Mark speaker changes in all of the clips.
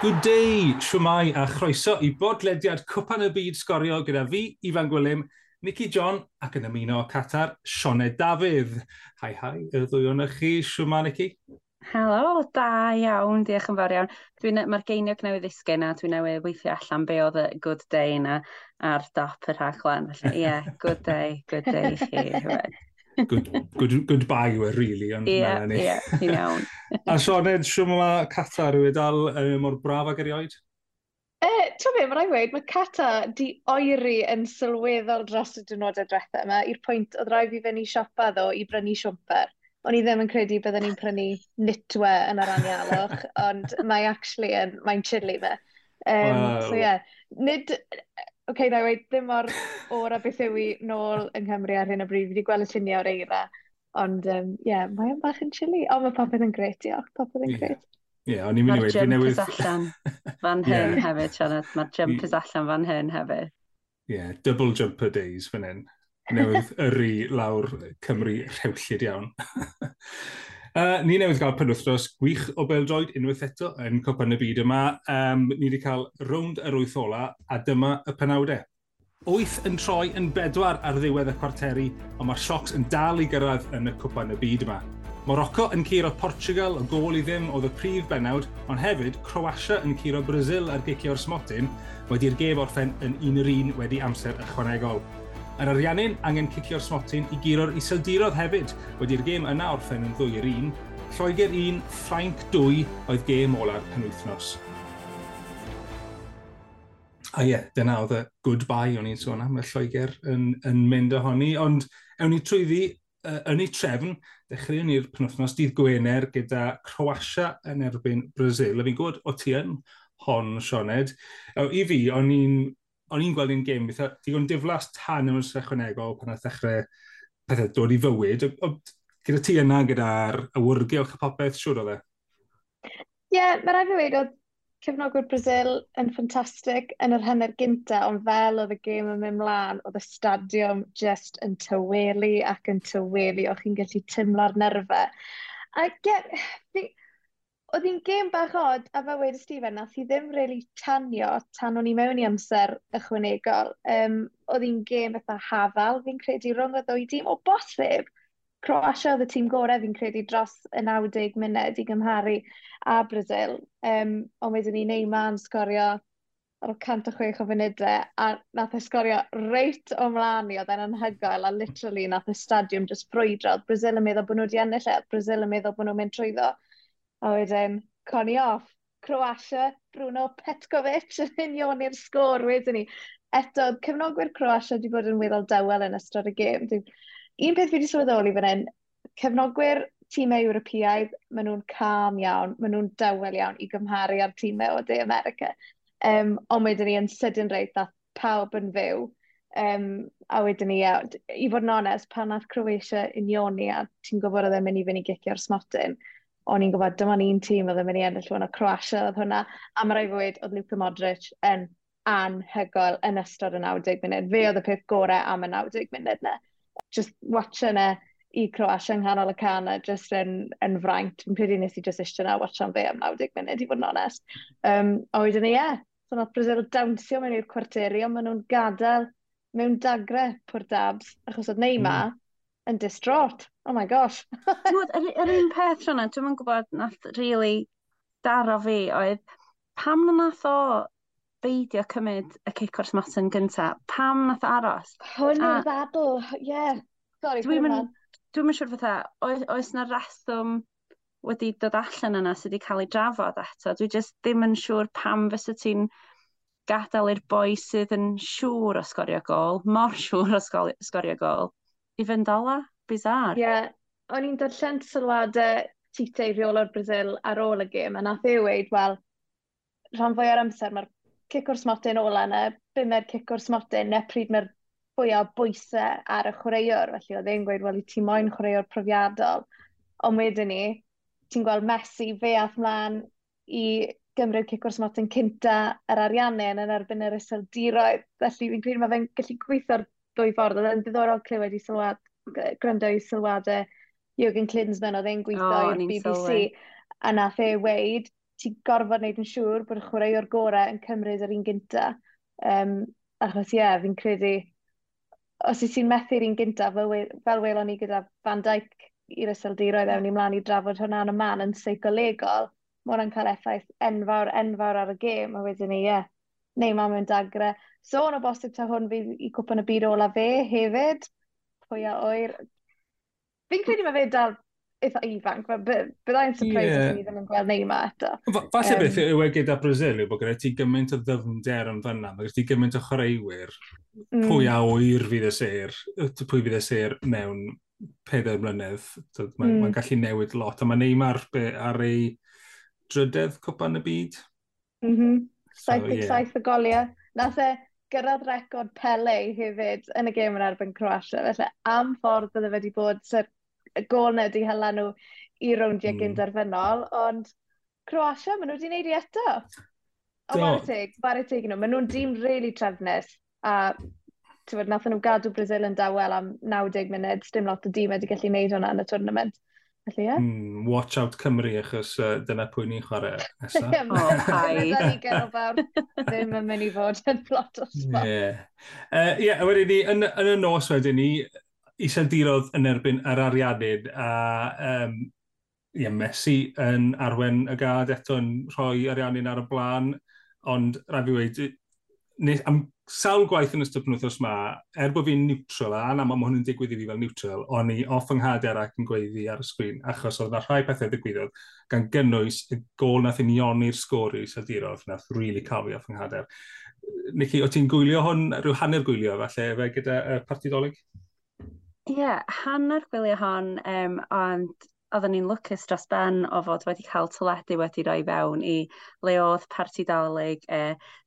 Speaker 1: Good day, siwmai a chroeso i bodlediad Cwpan y Byd Sgorio gyda fi, Ifan Gwilym, Nicky John ac yn ymuno Catar, Sione Dafydd. Hai, hai, y ddwy o'n chi, siwma Nicky?
Speaker 2: Helo, da iawn, diolch yn fawr iawn. Mae'r geiniog newydd ddisgyn na, dwi'n newydd weithio allan be oedd y good day na ar dop y rhaglen. Ie, yeah, good day, good day i chi
Speaker 1: good, good, goodbye yw e, really.
Speaker 2: Ie, ie, ti'n iawn. you know.
Speaker 1: a Sioned, siwm yma Cata rwy'n dal um, mor braf ag erioed?
Speaker 3: E, Ti'n fe, mae'n rhaid dweud, mae Cata di oeri yn sylweddol dros y dynodau diwethaf yma i'r pwynt oedd rhaid fi fynd i siopa ddo i brynu siwmper. O'n i ddim yn credu byddwn ni'n prynu nitwe yn yr anialwch, ond mae actually yn, mae'n chili me. Um, wow. So yeah. Nid, OK, na i weid, ddim mor o'r a beth yw i nôl yng Nghymru ar hyn o bryd. Fi wedi gweld y lluniau o'r eira. Ond, ie, um, yeah, mae'n bach yn chili. O, mae popeth yn gret, diolch. Popeth yn gret.
Speaker 1: Ie, yeah, o'n i'n mynd i weid, fi newydd...
Speaker 2: Mae'r allan fan hyn yeah. hefyd, Sianed. Mae'r jump is allan fan hyn hefyd.
Speaker 1: Ie, yeah, double jumper days fan hyn. Newydd yri lawr Cymru rhewllid iawn. Uh, ni newydd gael penwthnos gwych o beldroed unwaith eto yn Copan y Byd yma. Um, ni wedi cael rownd yr wyth ola a dyma y penawdau. Wyth yn troi yn bedwar ar ddiwedd y cwarteri, ond mae siocs yn dal i gyrraedd yn y cwpan y byd yma. Morocco yn curo Portugal o gol i ddim oedd y prif bennawd, ond hefyd Croatia yn curo Brazil ar gicio'r smotyn, wedi'r gef orffen yn 1-1 wedi amser ychwanegol. Yr ariannu'n angen cicio'r smotin i giro'r iseldirodd hefyd, wedi'r gêm yna orffen yn 2 i'r 1, Lloegr 1, Ffrainc 2 oedd gêm ola'r penwythnos. A ie, yeah, dyna oedd y goodbye o'n i'n sôn am, y Lloegr yn, yn mynd ohoni, ond ewn ni trwyddi uh, yn ei trefn, dechreuwn ni'r penwthnos dydd Gwener gyda Croatia yn erbyn Brazil. A fi'n gwybod o ti yn hon, Sioned. I fi, o'n i'n o'n i'n gweld un gêm, beth digon diflas tan yn ymwneud ychwanegol pan oedd ddechrau pethau dod i fywyd. O, gyda ti yna gyda'r awyrgylch a popeth, siwr o dde?
Speaker 3: Ie, yeah, mae rhaid i fi oedd cefnogwr Brazil yn ffantastig yn yr hanner gynta, ond fel oedd y gêm yn mynd mlaen, oedd y stadiwm just yn tyweli ac yn tyweli, o'ch chi'n gallu tymlo'r nerfau. A ie, yeah, Oedd hi'n gêm bach od, a fe wedi Stephen, nath hi ddim really tanio tan o'n i mewn i amser ychwanegol. Um, oedd hi'n gêm eitha hafal, fi'n credu rhwng y ddwy dîm, o bosib, Croatia oedd y tîm gorau fi'n credu dros y 90 munud i gymharu a Brazil. Um, ond wedyn ni Neymar yn sgorio ar 106 o funudau a nath e sgorio reit o mlaen i, oedd e'n anhygoel a literally nath y e stadiwm just brwydro. Brazil yn meddwl bod nhw wedi ennill e, Brazil yn meddwl bod nhw'n mynd trwyddo. A wedyn, coni off. Croatia, Bruno Petkovic yn union i'r sgôr wedyn ni. Eto, cefnogwyr Croatia wedi bod yn weddol dawel yn ystod y gêm. Un peth fi wedi sylweddoli fan hyn, cefnogwyr tîmau Ewropeaidd, maen nhw'n calm iawn, maen nhw'n dawel iawn i gymharu â'r tîmau o De America. Um, ond wedyn ni yn sydyn reit a pawb yn fyw. Um, a wedyn ni, ia, i fod yn onest, pan nath Croatia unioni a ti'n gwybod oedd e'n mynd i fynd i gicio'r smotyn, o'n i'n gwybod dyma ni'n tîm oedd yn mynd i ennill hwnna, Croatia oedd hwnna, a mae rai fwyd oedd Luka Modric yn anhygoel yn ystod y 90 munud. Fe oedd y peth gorau am y 90 munud na. Just watcha na e i Croatia yng nghanol y can a just yn, yn fraint. Fi'n credu nes i just eisiau na watchan fe am 90 munud i fod yn onest. Um, a wedyn ni, ie, yeah. so nath Brazil dawnsio mewn i'r cwarteri, ond maen nhw'n gadael mewn dagre pwr dabs, achos oedd Neymar mm. yn distraught oh my gosh.
Speaker 2: Yr, yr un peth rhywna, dwi'n yn gwybod nath really daro fi oedd pam na nath o beidio cymryd y cic cicors matyn gynta, pam nath aros?
Speaker 3: Hwn yw'r ddadl, ie. Yeah. Sorry,
Speaker 2: dwi'n mynd dwi siŵr fatha, oes, oes na reswm wedi dod allan yna sydd wedi cael ei drafod eto. Dwi just ddim yn siŵr pam fysa ti'n gadael i'r boi sydd yn siŵr o sgorio gol, mor siŵr o sgorio gol, i fynd ola bizar.
Speaker 3: Ie, yeah. o'n i'n darllen sylwadau Tite i reol o'r Brazil ar ôl y gym, a nath ei weid, wel, rhan fwy o'r amser mae'r cic o'r smotyn ola yna, bumed cic o'r smotyn, neu pryd mae'r fwyaf bwysau ar y chwaraewr, felly oedd e'n gweud, wel, i ti moyn chwaraewr profiadol. Ond wedyn ni, ti'n gweld Messi fe ath mlaen i gymryd cic o'r smotyn cynta yr ariannau yn yn erbyn yr iseldiroedd. Felly fi'n credu mae fe'n gallu gweithio'r dwy ffordd. Oedd e'n ddiddorol clywed i sylwad gwrando i sylwadau Jürgen Klinsmann oedd e'n gweithio oh, i'r BBC. A nath e weid, ti'n gorfod wneud yn siŵr bod y chwaraewr gorau yn cymryd yr un gynta. Um, achos ie, yeah, fi'n credu, os ti'n methu'r un gynta, fel, fel welon ni gyda Van Dijk i'r ysildiroedd ewn ni mlaen i drafod hwnna yn y man yn seicolegol, mae hwnna'n cael effaith enfawr, enfawr ar y gêm, a wedyn ni, ie, yeah, neu mam yn dagre. So, yn o bosib ta hwn fydd i cwpan y byd ola fe hefyd, pwy a oer. Fi'n credu mae fe dal eitha ifanc, byddai'n surprise yeah. os ni ddim yn gweld Neymar eto.
Speaker 1: Falle um, beth yw e gyda Brazil yw bod gyda ti gymaint o ddyfnder yn fyna, mae gyda ti gymaint o chwaraewyr, mm. pwy a oer fydd y ser, pwy fydd y ser mewn pedair mlynedd, mae'n mm. ma, ma gallu newid lot, a mae Neymar ar ei drydedd cwpan y byd.
Speaker 3: Mm -hmm. 77 so, yeah. y goliau. Nath e, gyrraedd record Pele hefyd yn y gêm yn erbyn Croatia. Felly am ffordd bydde wedi bod sy'r gol na wedi hela nhw i rowndiau mm. gynderfynol, ond Croatia, maen nhw wedi wneud i eto. O, Barateg, Barateg nhw. Maen nhw'n dîm really trefnus. A tywed, nath nhw gadw Brazil yn dawel am 90 munud. Dim lot o dîm wedi gallu wneud hwnna yn y tournament. Felly, ie?
Speaker 1: Mm, watch out Cymru, achos uh, dyna pwy ni'n chwarae nesaf.
Speaker 3: Ie, mae'n rhaid. Ddim yn mynd i fod yn plot o spot. Ie. yeah.
Speaker 1: uh, yeah, wedyn ni, yn, yn y nos wedyn ni, iseldirodd yn erbyn yr ariannid a um, ie, Messi yn arwen y gad eto yn rhoi ariannin ar y blaen, ond rhaid fi wedi, am sawl gwaith yn ystod penwthos yma, er bod fi'n neutral, a na mae hwn yn digwydd i fi fel neutral, o'n i off yng nghadau ac yn gweiddi ar y sgrin, achos oedd yna rhai pethau ddigwyddodd, gan gynnwys y gol nath i nioni'r sgori sy'n dirodd, nath really cafu off yng nghadau. Nici, o ti'n gwylio hwn, rhyw hanner gwylio falle, fe gyda uh, partidolig?
Speaker 2: Ie, yeah, hanner gwylio hon, um, ond oedden ni'n lwcus dros ben o fod wedi cael tyledu wedi roi fewn i le oedd parti dalig e,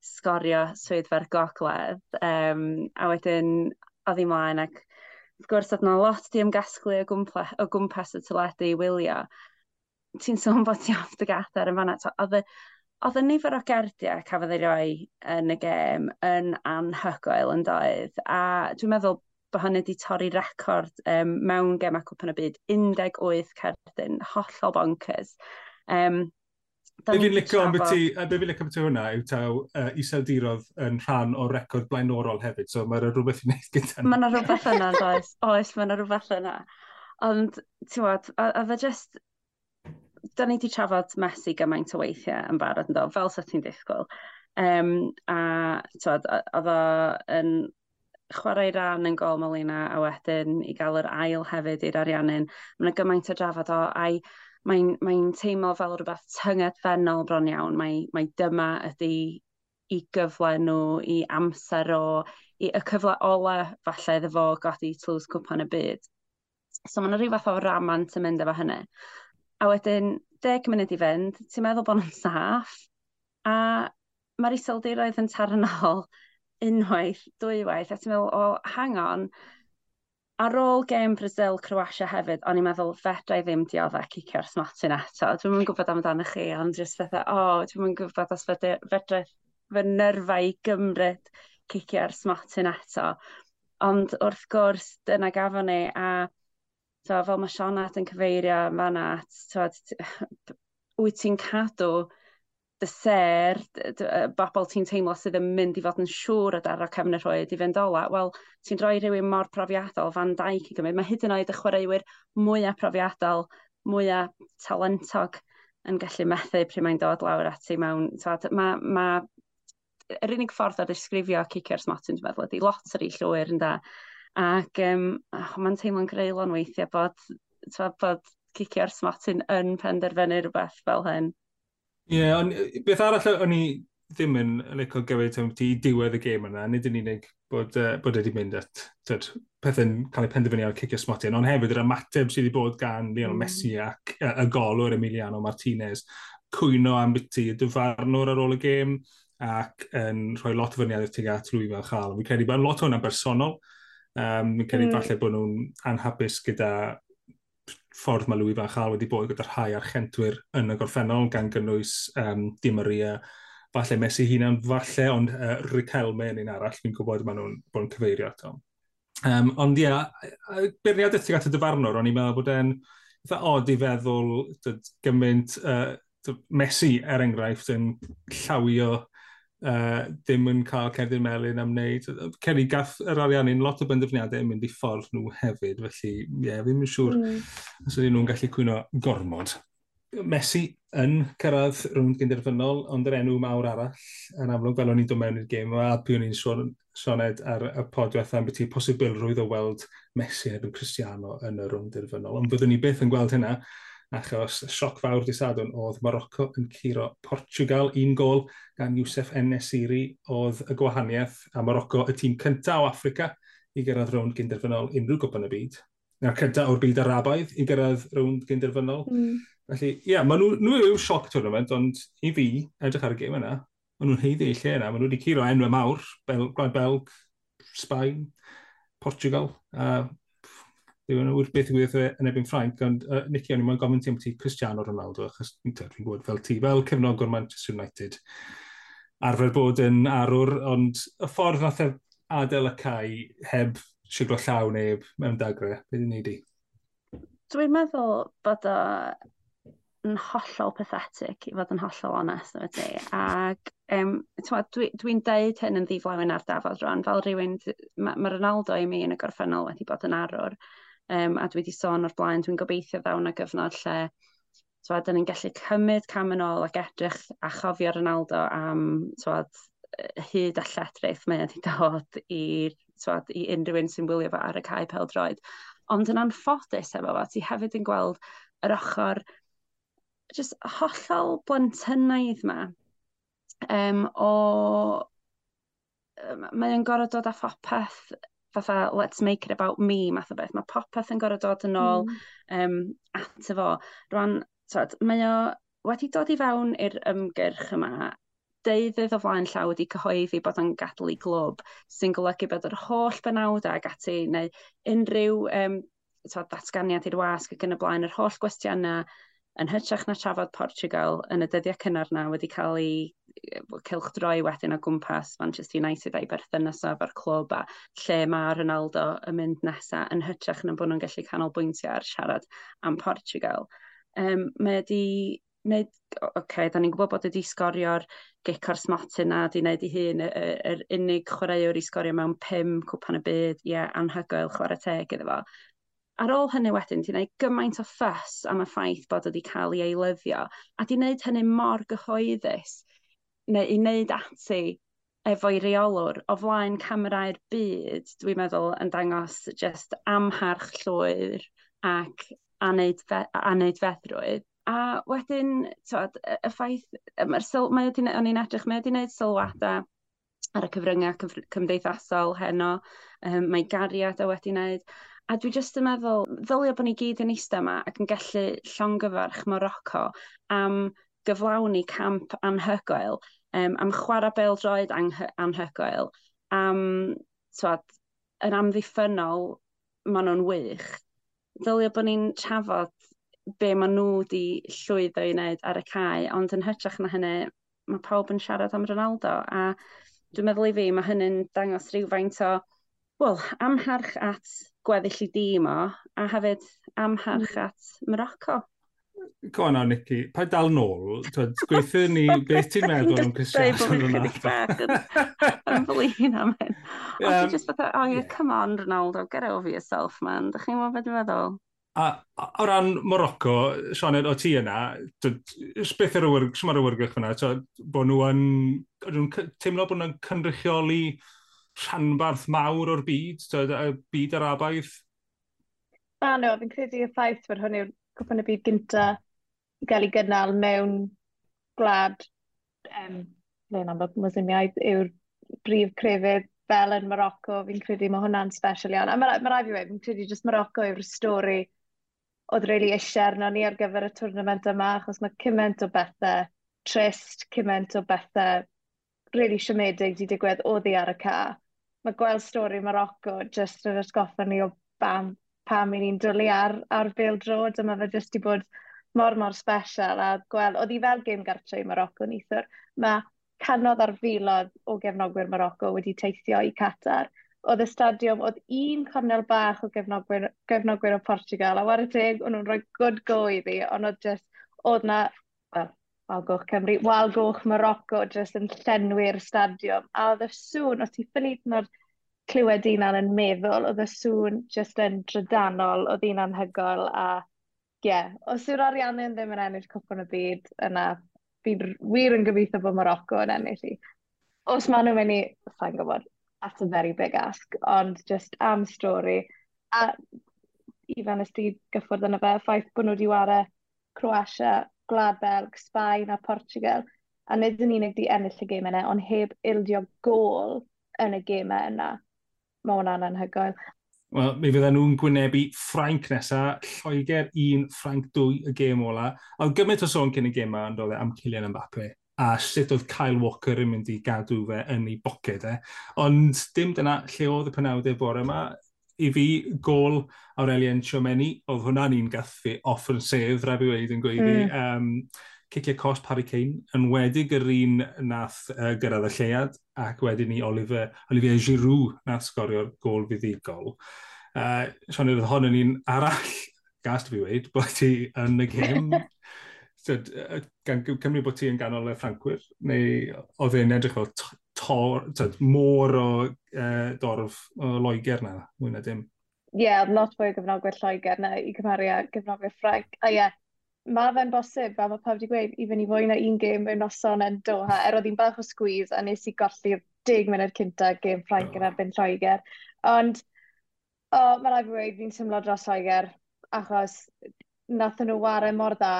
Speaker 2: sgorio swyddfa'r gogledd. Um, a wedyn oedd hi mlaen ac wrth gwrs oedd yna lot di ymgasglu o, gwmple, o gwmpas y tyledu i wylio. Ti'n sôn bod ti off dy gather yn fanna. Oedd oedd y nifer o gerdiau cafodd ei roi yn y gêm yn anhygoel yn doedd. A dwi'n meddwl bod hynny wedi torri record um, mewn gemau cwpan y byd, 18 cerdyn, hollol bonkers. Um,
Speaker 1: Be fi'n licio am beth be fi'n licio ambyti hwnna yw taw uh, iseldirodd yn rhan o record blaenorol hefyd, so mae'n rhywbeth i wneud gyda
Speaker 2: ni. Mae'n rhywbeth yna, oes, Oes, mae'n rhywbeth yna. Ond, ti'n wad, oedd e just... Da ni wedi trafod Messi gymaint o weithiau yn barod yn dod, fel sa ti'n disgwyl. Um, a, ti'n wad, oedd o yn chwarae ran yn gol Molina a wedyn i gael yr ail hefyd i'r ariannin. Mae'n gymaint o drafod o ai mae'n mae teimlo fel rhywbeth tynged fennol bron iawn. Mae, mae dyma ydy i gyfle nhw, i amser o, i y cyfle ola falle iddo fo godi tlws cwpan y byd. So mae'n rhyw fath o ramant yn mynd efo hynny. A wedyn, deg munud i fynd, ti'n meddwl bod nhw'n saff, a mae'r iseldiroedd yn tarnol unwaith, dwywaith, a ti'n meddwl, o, oh, hang on, ar ôl gêm Brazil Croatia hefyd, o'n i'n meddwl fedra i ddim diodda cicio'r smatyn eto. Dwi'n mynd gwybod amdano chi, ond jyst fatha, o, oh, dwi'n mynd gwybod os fedra, fedra fy nyrfau i gymryd cicio'r smatyn eto. Ond wrth gwrs, dyna gafon ni, a to, fel mae Sionat yn cyfeirio fan at, wyt ti'n cadw dy ser, bobl ti'n teimlo sydd yn mynd i fod yn siŵr y daro cefn y rhoed i fynd ola, wel, ti'n rhoi rhywun mor profiadol fan daic i gymryd. Mae hyd yn oed y chwaraewyr mwyaf profiadol, mwyaf talentog yn gallu methu pryd mae'n dod lawr at ati mewn... Mae ma, yr unig ffordd o ddisgrifio Cicio'r Smotyn, dwi'n meddwl, ydy loteri llwyr yn da. Ac um, oh, mae'n teimlo'n greulon weithiau bod, bod Cicio'r Smotyn yn penderfynu rhywbeth fel hyn.
Speaker 1: Ie, yeah, ond beth arall o'n i ddim yn licio gywed ti diwedd y gêm yna, nid yn unig bod, uh, bod wedi mynd at tyd, pethau'n cael ei penderfynu ar cicio smotyn, ond hefyd yr ymateb sydd wedi bod gan Lionel mm. Messi ac uh, y golwr Emiliano Martinez, cwyno am biti y dyfarnwr ar ôl y gêm ac yn rhoi lot o fyniad i'r tig at lwy fel chael. Fi'n credu bod lot o hwnna'n bersonol. Um, fi'n credu mm. falle bod nhw'n anhapus gyda ffordd mae Louis Van Gaal wedi bod gyda'r rhai archentwyr yn y gorffennol gan gynnwys um, Di Maria, falle Messi hunan, falle, ond uh, Riquelme yn un arall, fi'n gwybod maen nhw'n bod yn cyfeirio ato. Um, ond ia, beirniad ethig at y dyfarnwr, o'n i'n meddwl bod e'n eitha od i feddwl gymaint uh, Messi, er enghraifft, yn llawio uh, ddim yn cael cerdyn melyn am wneud. Ceri, gath yr ariannu'n lot o benderfyniadau yn mynd i ffordd nhw hefyd, felly ie, yeah, ddim yn siŵr mm. os ydyn nhw'n gallu cwyno gormod. Messi yn cyrraedd rhwng gynderfynol, ond yr enw mawr arall yn amlwg fel o'n i'n dod mewn i'r gêm, a pwy o'n i'n sôn, sioned ar y podweth am beth i posibilrwydd o weld Messi erbyn Cristiano yn y rhwng gynderfynol, ond byddwn ni beth yn gweld hynna achos sioc fawr disadwn oedd Morocco yn curo Portugal un gol gan Youssef Enesiri oedd y gwahaniaeth a Morocco y tîm cyntaf o Africa i gyrraedd rownd gynderfynol unrhyw gwpan y byd. Na'r cyntaf o'r byd arabaidd i gyrraedd rownd gynderfynol. Mm. Felly, ie, yeah, maen nhw, nhw yw sioc tournament, ond i fi, edrych ar y gêm yna, maen nhw'n heiddi eu lle yna. Maen nhw wedi curo enwau mawr, Bel, Gwlad Belg, Sbaen, Portugal, a uh, Dwi'n yw'r e beth i wedi yn ebyn Ffrainc, ond uh, Nicky, o'n i'n gofyn ti am ti Cristiano Ronaldo, achos dwi'n gwybod fel ti, fel cefnogwr Manchester United, arfer bod yn arwr, ond y ffordd nath e adael y cae heb siglo llaw neb mewn dagre, beth i'n neud i?
Speaker 2: Dwi'n meddwl bod o yn hollol pathetic i fod yn hollol onest efo ti. Ac um, dwi'n dwi deud hyn yn ddiflawn ar dafod rhan, fel rhywun, mae ma Ronaldo i mi yn y gorffennol wedi bod yn arwr. Um, a dwi wedi sôn o'r blaen, dwi'n gobeithio ddawn y gyfnod lle twad, ni'n gallu cymryd cam yn ôl ac edrych a chofio Ronaldo am twad, hyd a lledraeth mae wedi dod i, twad, i unrhyw un sy'n wylio fo ar y cae pel droed. Ond yn anffodus efo fo, ti hefyd yn gweld yr ochr just hollol blentynaidd yma um, o... Mae'n gorau dod â phopeth fatha let's make it about me math o beth. Mae popeth yn gorau dod yn ôl mm. um, at y fo. Rwan, tod, mae o wedi dod i fewn i'r ymgyrch yma deudydd o flaen llaw wedi cyhoeddi bod o'n gadw i glwb sy'n golygu bod yr holl benawdau ac ati neu unrhyw um, tod, datganiad i'r wasg ac yn y blaen, yr holl gwestiynau yn hytrach na trafod Portugal yn y dyddiau cynnar na wedi cael ei cilchdroi wedyn o gwmpas Manchester United a'i berthynasaf a'r clwb a lle mae Ronaldo yn mynd nesaf yn hytrach na bod nhw'n gallu canolbwyntio ar siarad am Portugal. Um, mae wedi wneud, oce, okay, da ni'n gwybod bod wedi sgorio'r gicor smotin na, di wneud i hun, yr, er, unig chwaraewr i sgorio mewn pum cwpan y byd, ie, yeah, anhygoel chwarae teg iddo fo. Ar ôl hynny wedyn, ti'n gwneud gymaint o ffys am y ffaith bod wedi cael ei eilyddio, a di wneud hynny mor gyhoeddus, neu i wneud ati efo'i reolwr o flaen camerau'r byd, dwi'n meddwl yn dangos just amharch llwyr ac aneud, fe, aneidfeddrwydd. A wedyn, tywed, y ffaith, mae'r syl, mae o'n i'n edrych, mae o'n i'n gwneud sylwadau ar y cyfryngau cymdeithasol heno, um, mae gariad o wedi wneud, A dwi jyst yn meddwl, ddylio bod ni gyd yn eistedd yma ac yn gallu llongyfarch Morocco am gyflawni camp anhygoel, um, am chwarae bêl-droed anhygoel, am, twad, yn amddiffynol maen nhw'n wych. Ddylio bod ni'n trafod be maen nhw wedi llwyddo i wneud ar y cae, ond yn hytrach na hynny, mae pawb yn siarad am Ronaldo, a dwi'n meddwl i fi, mae hynny'n dangos rhywfaint o, wel, amharch at gweddill i dîm o, a hefyd amharch hmm. at Morocco.
Speaker 1: Go on Nicky, pa dal nôl? Gweithio ni beth ti'n meddwl am Cristiano Ronaldo?
Speaker 2: Yn flin am hyn. Ond ti'n just fatha, oh yeah, come on Ronaldo, get over yourself man. Dych chi'n meddwl beth dwi'n meddwl?
Speaker 1: A o ran Morocco, Sioned, o ti yna, beth yw'r awyrgylch fyna? Bod nhw yn, teimlo bod nhw'n cynrychioli rhanbarth mawr o'r byd, y byd yr abaith?
Speaker 3: A no, fi'n credu y ffaith bod hwn yw'r cwpan y byd gynta i gael ei gynnal mewn gwlad um, le'n am bod muslimiaid yw'r brif crefydd fel yn Morocco, fi'n credu mae hwnna'n special iawn. A mae ma rai fi wedi, fi'n credu jyst Morocco yw'r stori oedd rili really eisiau arno ni ar gyfer y twrnament yma, achos mae cymaint o bethau trist, cymaint o bethau rili really siomedig wedi digwydd o ddi ar y ca mae gweld stori Morocco jyst yn ysgoffa ni o bam, pam i ni'n dwlu ar, ar Bale Drod, a mae fe jyst i bod mor mor special a gweld, oedd hi fel gêm gartre i Morocco nithwr, mae canodd ar filodd o gefnogwyr Morocco wedi teithio i Qatar. Oedd y stadiwm, oedd un cornel bach o gefnogwyr, gefnogwyr o Portugal, a war y teg, o'n nhw'n rhoi good go iddi, ond oedd just, oedd na, well, Wal Goch Cymru, Wal Goch Morocco, jyst yn llenwi'r stadiwm. A oedd y sŵn, os ti ffili o'r clywed unan yn meddwl, oedd y sŵn jyst yn drydanol, oedd un anhygol a ie, yeah, os yw'r ariannau ddim yn ennill cwpon y byd yna, fi'n wir yn gobeithio bod Morocco yn ennill i. Os maen nhw'n mynd i, sa'n gwybod, that's a very big ask, ond just am stori. A Ifan, ysdi gyffwrdd yna fe, ffaith bod nhw wedi ware Croatia Gwlad Belg, Sbaen a Portugal. A nid yn unig di ennill y gemau yna, ond heb ildio gol yn y gemau yna. Mae hwnna'n anhygoel.
Speaker 1: Wel, mi fydden nhw'n gwynebu Ffrainc nesa, Lloegr 1, Ffrainc 2 y gêm ola. A gymaint o sôn cyn y gêm yma yn dod am Cillian Mbappe a sut oedd Kyle Walker yn mynd i gadw fe yn ei boced e. Ond dim dyna lle oedd y penawdau bore yma i fi, gol Aurelien Siomeni, oedd hwnna'n un gathfu off yn sef, rhaid i wedi yn gweiddi. Mm. Um, cicio Cos Parry Kane, yn wedig yr un nath uh, gyrraedd y lleiad, ac wedyn ni Oliver, Olivier Giroud nath sgorio'r gol fuddigol. Uh, Sean, oedd hon yn un arall, gas fi wedi, bod ti yn y gêm. so, uh, gan, Cymru bod ti yn ganol y Ffrancwyr, neu oedd e'n edrych fel tor, tyd, môr o uh, dorf o Loegr na, mwy na dim.
Speaker 3: Ie, yeah, lot fwy o gyfnogwyr Lloegr na i cymharu â gyfnogwyr Ffrainc. A ie, yeah, mae fe'n bosib, a mae pawb wedi gweud, i fynd i fwy na un gêm mewn noson yn Doha, er oedd hi'n bach o squeeze, a nes i golli'r deg munud cynta gêm Ffrainc yn erbyn Lloegr. Ond, o, oh, mae'n rhaid i weid, fi'n symlo dros Lloegr, achos nathon nhw wario mor dda,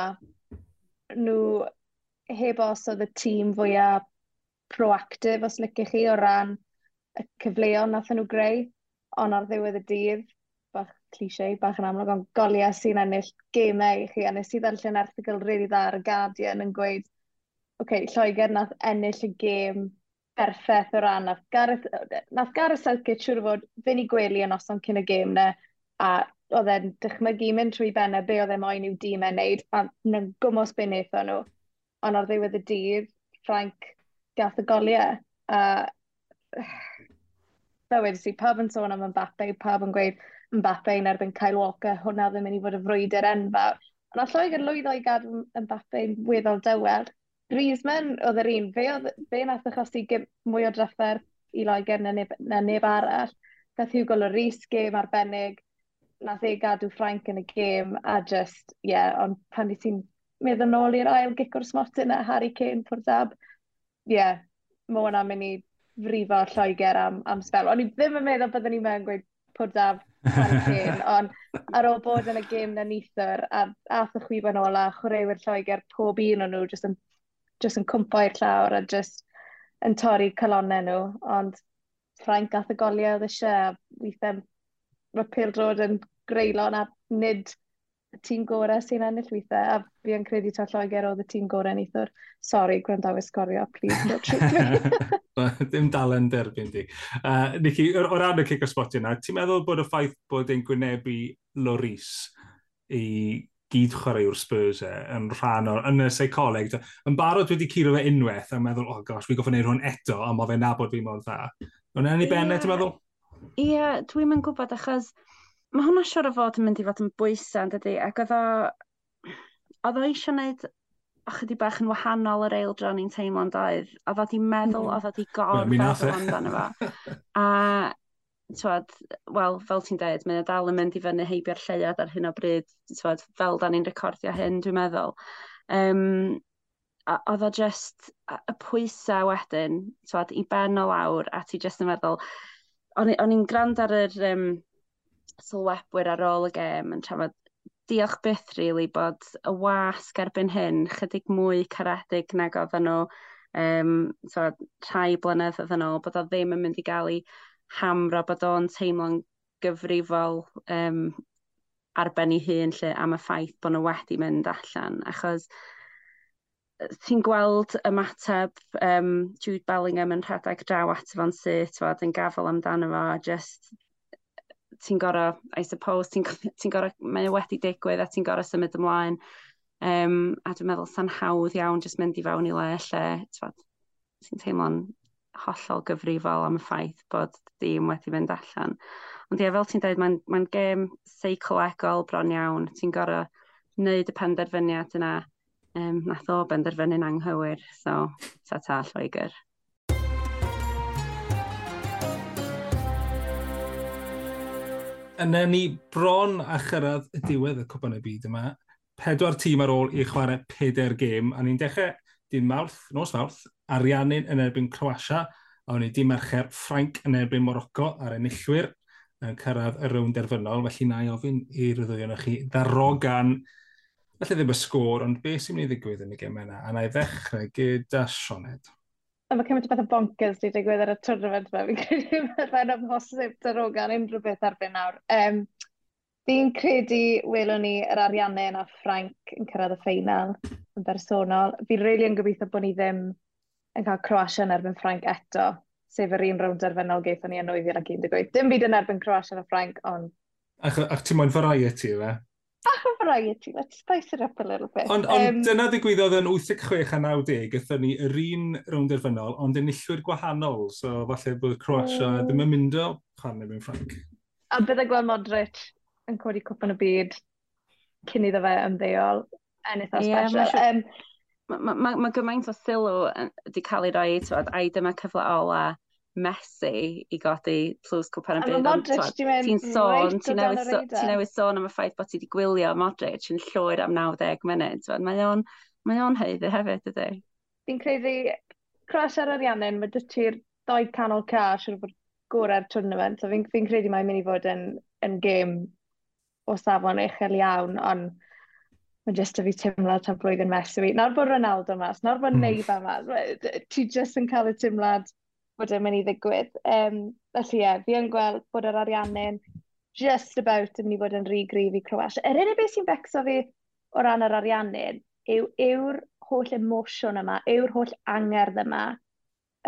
Speaker 3: nhw heb os oedd y tîm fwyaf proactif os lycech chi o ran y cyfleon nath nhw greu, ond ar ddiwedd y dydd, bach cliché, bach yn amlwg, ond golia sy'n ennill gemau i chi, a nes i ddarllen erthigol rili really dda ar y Guardian yn gweud, oce, okay, Lloegr nath ennill y gêm berffaith o ran, nath Gareth, nath Gareth Selkit siwr fod fynd i gwely yn oson cyn y gêm na, a oedd e'n dychmygu mynd trwy bennau be oedd e moyn i'w dîm e'n neud, a na'n gwmos be wnaethon nhw. Ond ar ddiwedd y dydd, Frank gath y goliau. E, a fe wedi si, pawb yn sôn am Mbappe, pawb yn gweud Mbappe yn erbyn Kyle Walker, hwnna ddim yn mynd i fod y frwydr enfawr. Ond o Lloegr lwyddo i gadw Mbappe yn weddol dywel. Griezmann oedd yr un, fe, oedd, fe nath achosi mwy o draffer i Loegr na neb, na neb arall. Gath Hugo Lloris gêm arbennig, nath ei gadw Frank yn y gêm, a just, ie, yeah, ond pan i ti'n meddwl nôl i'r ail gicwr smot yna, Harry Kane, pwrdd pwrdab, ie, yeah, mae hwnna'n mynd i frifo Lloegr am, am spel. O'n i ddim yn meddwl byddwn ni'n mewn gweud pwrdaf ond ar ôl bod yn y gêm na nithwr, a ath y chwiban ola, chwaraewyr Lloegr, pob un o'n nhw, jyst yn, just yn cwmpo i'r llawr a just yn torri calonau nhw, ond Ffrainc gath y goliau oedd eisiau, weithiau mae Pildrod yn greulon a nid tîm gorau sy'n ennill weithiau, a fi yn credu ta Lloegr oedd y tîm gorau neithwr. Sorry, gwrandawe sgorio, please,
Speaker 1: don't treat me. Dim derbyn di. Uh, Nicky, o, o ran y cic o spotio yna, ti'n meddwl bod y ffaith bod e'n gwynebu Loris i gyd chwaraewr Spurs e, yn rhan o'r, yn y seicoleg, yn barod wedi curo fe unwaith a meddwl, oh gosh, fi goffa wneud hwn eto, a mae fe nabod fi mor dda. Ond yn ei bennau, yeah. ti'n meddwl?
Speaker 2: Ie, yeah, dwi'n mynd gwybod achos mae hwnna siwr o fod yn mynd i fod yn bwysau, dydy, ac oedd o... Oedd o eisiau gwneud ychydig bach yn wahanol yr eil dron i'n teimlo'n doedd. Oedd o di meddwl, oedd o di gorfod meddwl amdano fo. A, twad, wel, fel ti'n dweud, mae'n dal yn mynd i fyny heibio'r lleiad ar hyn o bryd, twad, fel da ni'n recordio hyn, dwi'n meddwl. Um, oedd o just, y pwysau wedyn, twad, i ben o lawr, a ti just yn meddwl, o'n i'n gwrando ar yr um, sylwebwyr ar ôl y gêm yn trafod diolch byth rili really, bod y wasg erbyn hyn chydig mwy caredig nag oedden nhw um, so, rhai blynedd oedden nhw, bod o ddim yn mynd i gael ei hamro bod o'n teimlo'n gyfrifol um, arbenn ei hun lle am y ffaith bod nhw wedi mynd allan. Achos ti'n gweld y mateb um, Jude Bellingham yn rhedeg draw at fo'n syth, fod yn gafel amdano fo, just ti'n gorau, I suppose, ti'n ti gorau, mae wedi digwydd a ti'n gorau symud ymlaen. Um, a dwi'n meddwl sa'n hawdd iawn jyst mynd i fewn i le lle, ti'n teimlo'n hollol gyfrifol am y ffaith bod dim wedi mynd allan. Ond ie, fel ti'n dweud, mae'n mae gêm seicolegol bron iawn. Ti'n gorau wneud y penderfyniad yna um, nath o benderfynu'n anghywir, so ta ta Lloegr.
Speaker 1: yna ni bron a chyrraedd y diwedd y cwpan y byd yma. Pedwar tîm ar ôl i chwarae peder gêm, a ni'n dechrau dyn mawrth, nos mawrth, Ariannin yn erbyn Croatia, a ni dim mercher Ffrainc yn erbyn Morocco ar enillwyr yn cyrraedd y rownd derfynol, felly na i ofyn i'r ddwy chi ddarogan. felly ddim y sgôr, ond beth sy'n mynd i ddigwydd yn y gemau yna, a na i ddechrau gyda Sioned.
Speaker 3: A mae cymaint o beth o bonkers wedi digwydd ar y tournament fe. Fi'n credu mae'n amhosib darogan unrhyw beth erbyn nawr. Um, Fi'n credu welwn ni yr ariannau na Ffrainc yn cyrraedd y ffeinal yn bersonol. Fi'n rili really yn gobeithio bod ni ddim yn cael Croatia yn erbyn Ffrainc eto, sef yr un rownd arfennol geithon ni yn 2018. Dim byd yn erbyn Croatia na Ffrainc, ond...
Speaker 1: Ach, ach ti'n moyn variety, fe?
Speaker 3: bach o variety, let's spice it up a little bit.
Speaker 1: Ond on, um, dyna ddigwyddodd yn 86 a 90, gyda ni yr un rownd derfynol, ond yn illwyr gwahanol, so falle bod Croatia mm. ddim yn mynd o pan yn Ffranc.
Speaker 3: A bydde gweld Modric yn codi cwpan y byd cyn iddo fe ymddeol, anything yeah, special.
Speaker 2: Mae um, ma, ma, ma gymaint o sylw wedi cael ei roi, twad, ai dyma cyfle ola Messi i godi plus cwpan y byd. Ti'n sôn, ti'n newid sôn am y ffaith bod ti wedi gwylio Modric yn llwyr am 90 munud. Mae o'n mae o'n heiddi hefyd, ydy.
Speaker 3: Fi'n credu, crash ar ariannau, mae dy ti'r doi canol cash siwr bod gorau'r tournament, so fi'n fi credu mae'n mynd i fod yn, yn gêm o safon uchel iawn, ond mae jyst y fi teimlad tan blwyddyn mes i fi. Nawr bod Ronaldo mas, nawr bod mm. Neiba mas, ti jyst yn cael y teimlad bod e'n mynd i ddigwydd. Um, felly ie, yeah, fi yn gweld bod yr ariannu'n just about yn mynd i fod yn rhy grif i Croatia. Yr unig beth sy'n becso fi o ran yr ariannu'n yw, yw'r holl emosiwn yma, yw'r holl angerdd yma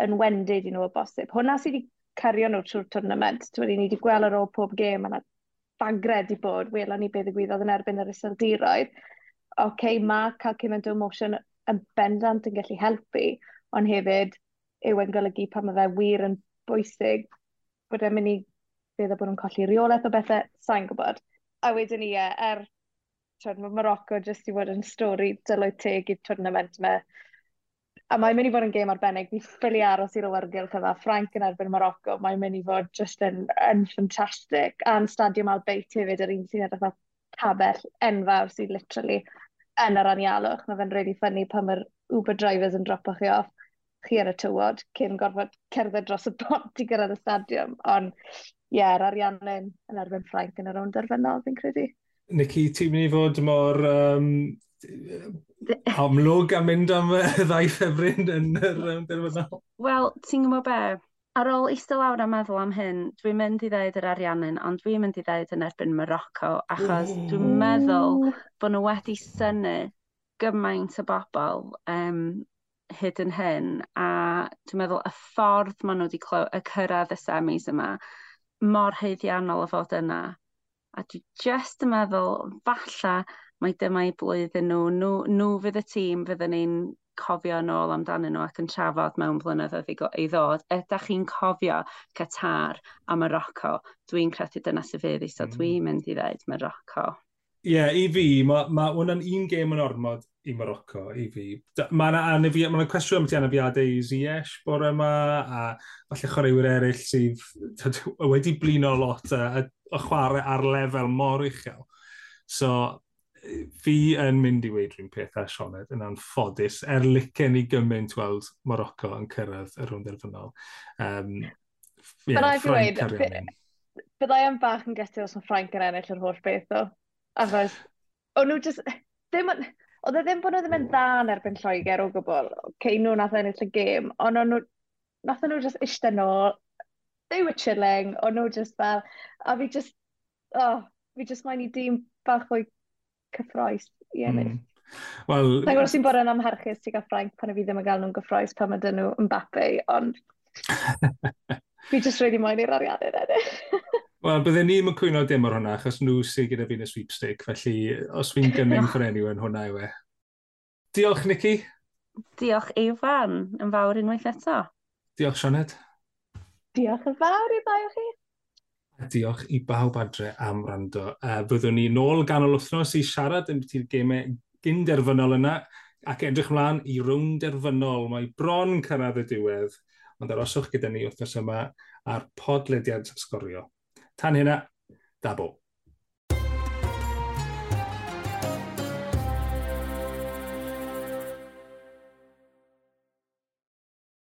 Speaker 3: yn wendid i nhw o bosib. Hwna sydd wedi cario nhw trwy'r twrnament. Dwi'n ni wedi gweld ar ôl pob gêm yna bagred i bod, welon ni beth ddigwyddodd yn erbyn yr iseldiroedd. Oce, okay, mae cael cymaint o emosiwn yn bendant yn gallu helpu, ond hefyd yw yn golygu pan mae fe wir yn bwysig bod e'n mynd i feddwl bod nhw'n colli reolaeth o bethau, sa'n gwybod. A wedyn ni, e, er twyd, mae Morocco jyst i fod yn stori dylwyth teg i'r twrnament yma. A mae'n mynd i fod yn gêm arbennig. Fi ffili aros i'r awyrgylch yma. Frank yn erbyn Morocco. Mae'n mynd i fod jyst yn, yn ffantastig. A'n stadiwm Albeit hefyd, yr un sy'n edrych fel tabell enfawr sydd literally yn yr anialwch. Mae fe'n really ffynnu pan mae'r Uber drivers yn dropo chi off chi ar y tywod cyn gorfod cerdded dros y bont i gyrraedd y stadiwm. Ond ie, yeah, yr ariannau yn erbyn Ffrainc yn yr o'n derfynol, fi'n credu.
Speaker 1: Nicky, ti'n mynd i fod mor um, amlwg a mynd am y ddau ffefryn yn yr um, derfynol?
Speaker 2: Wel, ti'n gwybod be? Ar ôl eistedd lawr a meddwl am hyn, dwi'n mynd i ddeud yr ariannau, ond dwi'n mynd i ddeud yn erbyn Morocco, achos dwi'n meddwl bod nhw wedi synu gymaint o bobl um, hyd yn hyn a dwi'n meddwl y ffordd maen nhw wedi y cyrraedd y semis yma mor heiddiannol o fod yna a dwi just yn meddwl falle, mae dyma i blwyddyn nhw nhw, nhw fydd y tîm fyddwn ni'n cofio yn ôl amdanyn nhw ac yn trafod mewn blynyddoedd i ddod. Ydych chi'n cofio Qatar a Morocco? Dwi'n credu dyna sydd fydd i, so mm. dwi'n mynd i ddweud Morocco.
Speaker 1: Ie, yeah, i fi, mae ma hwnna'n un gêm yn ormod i Morocco, i fi. Mae yna ma, cwestiwn am ti anafiadau i Ziyech bore yma, a falle chwaraewyr eraill sydd wedi blino lot a, a chwarae ar lefel mor uchel. So, fi yn mynd i weid rhywun peth a Sioned yn anffodus, er licen i gymaint weld Morocco yn cyrraedd y rhwng derfynol. Um,
Speaker 3: yeah, Byddai yn bach yn gytio os mae Frank yn ennill yr holl beth, ddo. Achos, o'n nhw just, ddim, oedd e ddim bod nhw ddim yn hmm. dda yn erbyn Lloegr o gwbl, cei nhw nath e ennill y gêm, ond o'n nhw, nath nhw just eistedd nôl, they were chilling, o'n nhw just fel, a fi just, oh, fi just mae'n i dîm bach o'i cyffroes i ennill. Mm. Wel... Sa'n gwrs i'n bod yn amharchus ti gael Ffrainc pan y fi ddim yn gael nhw'n gyffroes pan mae dyn nhw yn bapu, ond fi just really moyn i'r ariannau edrych.
Speaker 1: Wel, bydden ni ddim yn cwyno dim o'r hwnna, achos nhw sy'n gyda fi'n y sweepstick, felly os fi'n gynnig for anyone, hwnna yw e. Diolch, Nicky.
Speaker 2: Diolch, Eifan, yn fawr unwaith eto.
Speaker 1: Diolch, Sioned.
Speaker 3: Diolch yn fawr i ddau o chi.
Speaker 1: Diolch i bawb adre am rando. Uh, byddwn ni nôl ganol wythnos i siarad yn ti'r gemau gynderfynol yna ac edrych mlaen i rwng derfynol. Mae bron cyrraedd y diwedd, ond aroswch gyda ni wythnos yma ar podlediad sgorio. 種なダボ。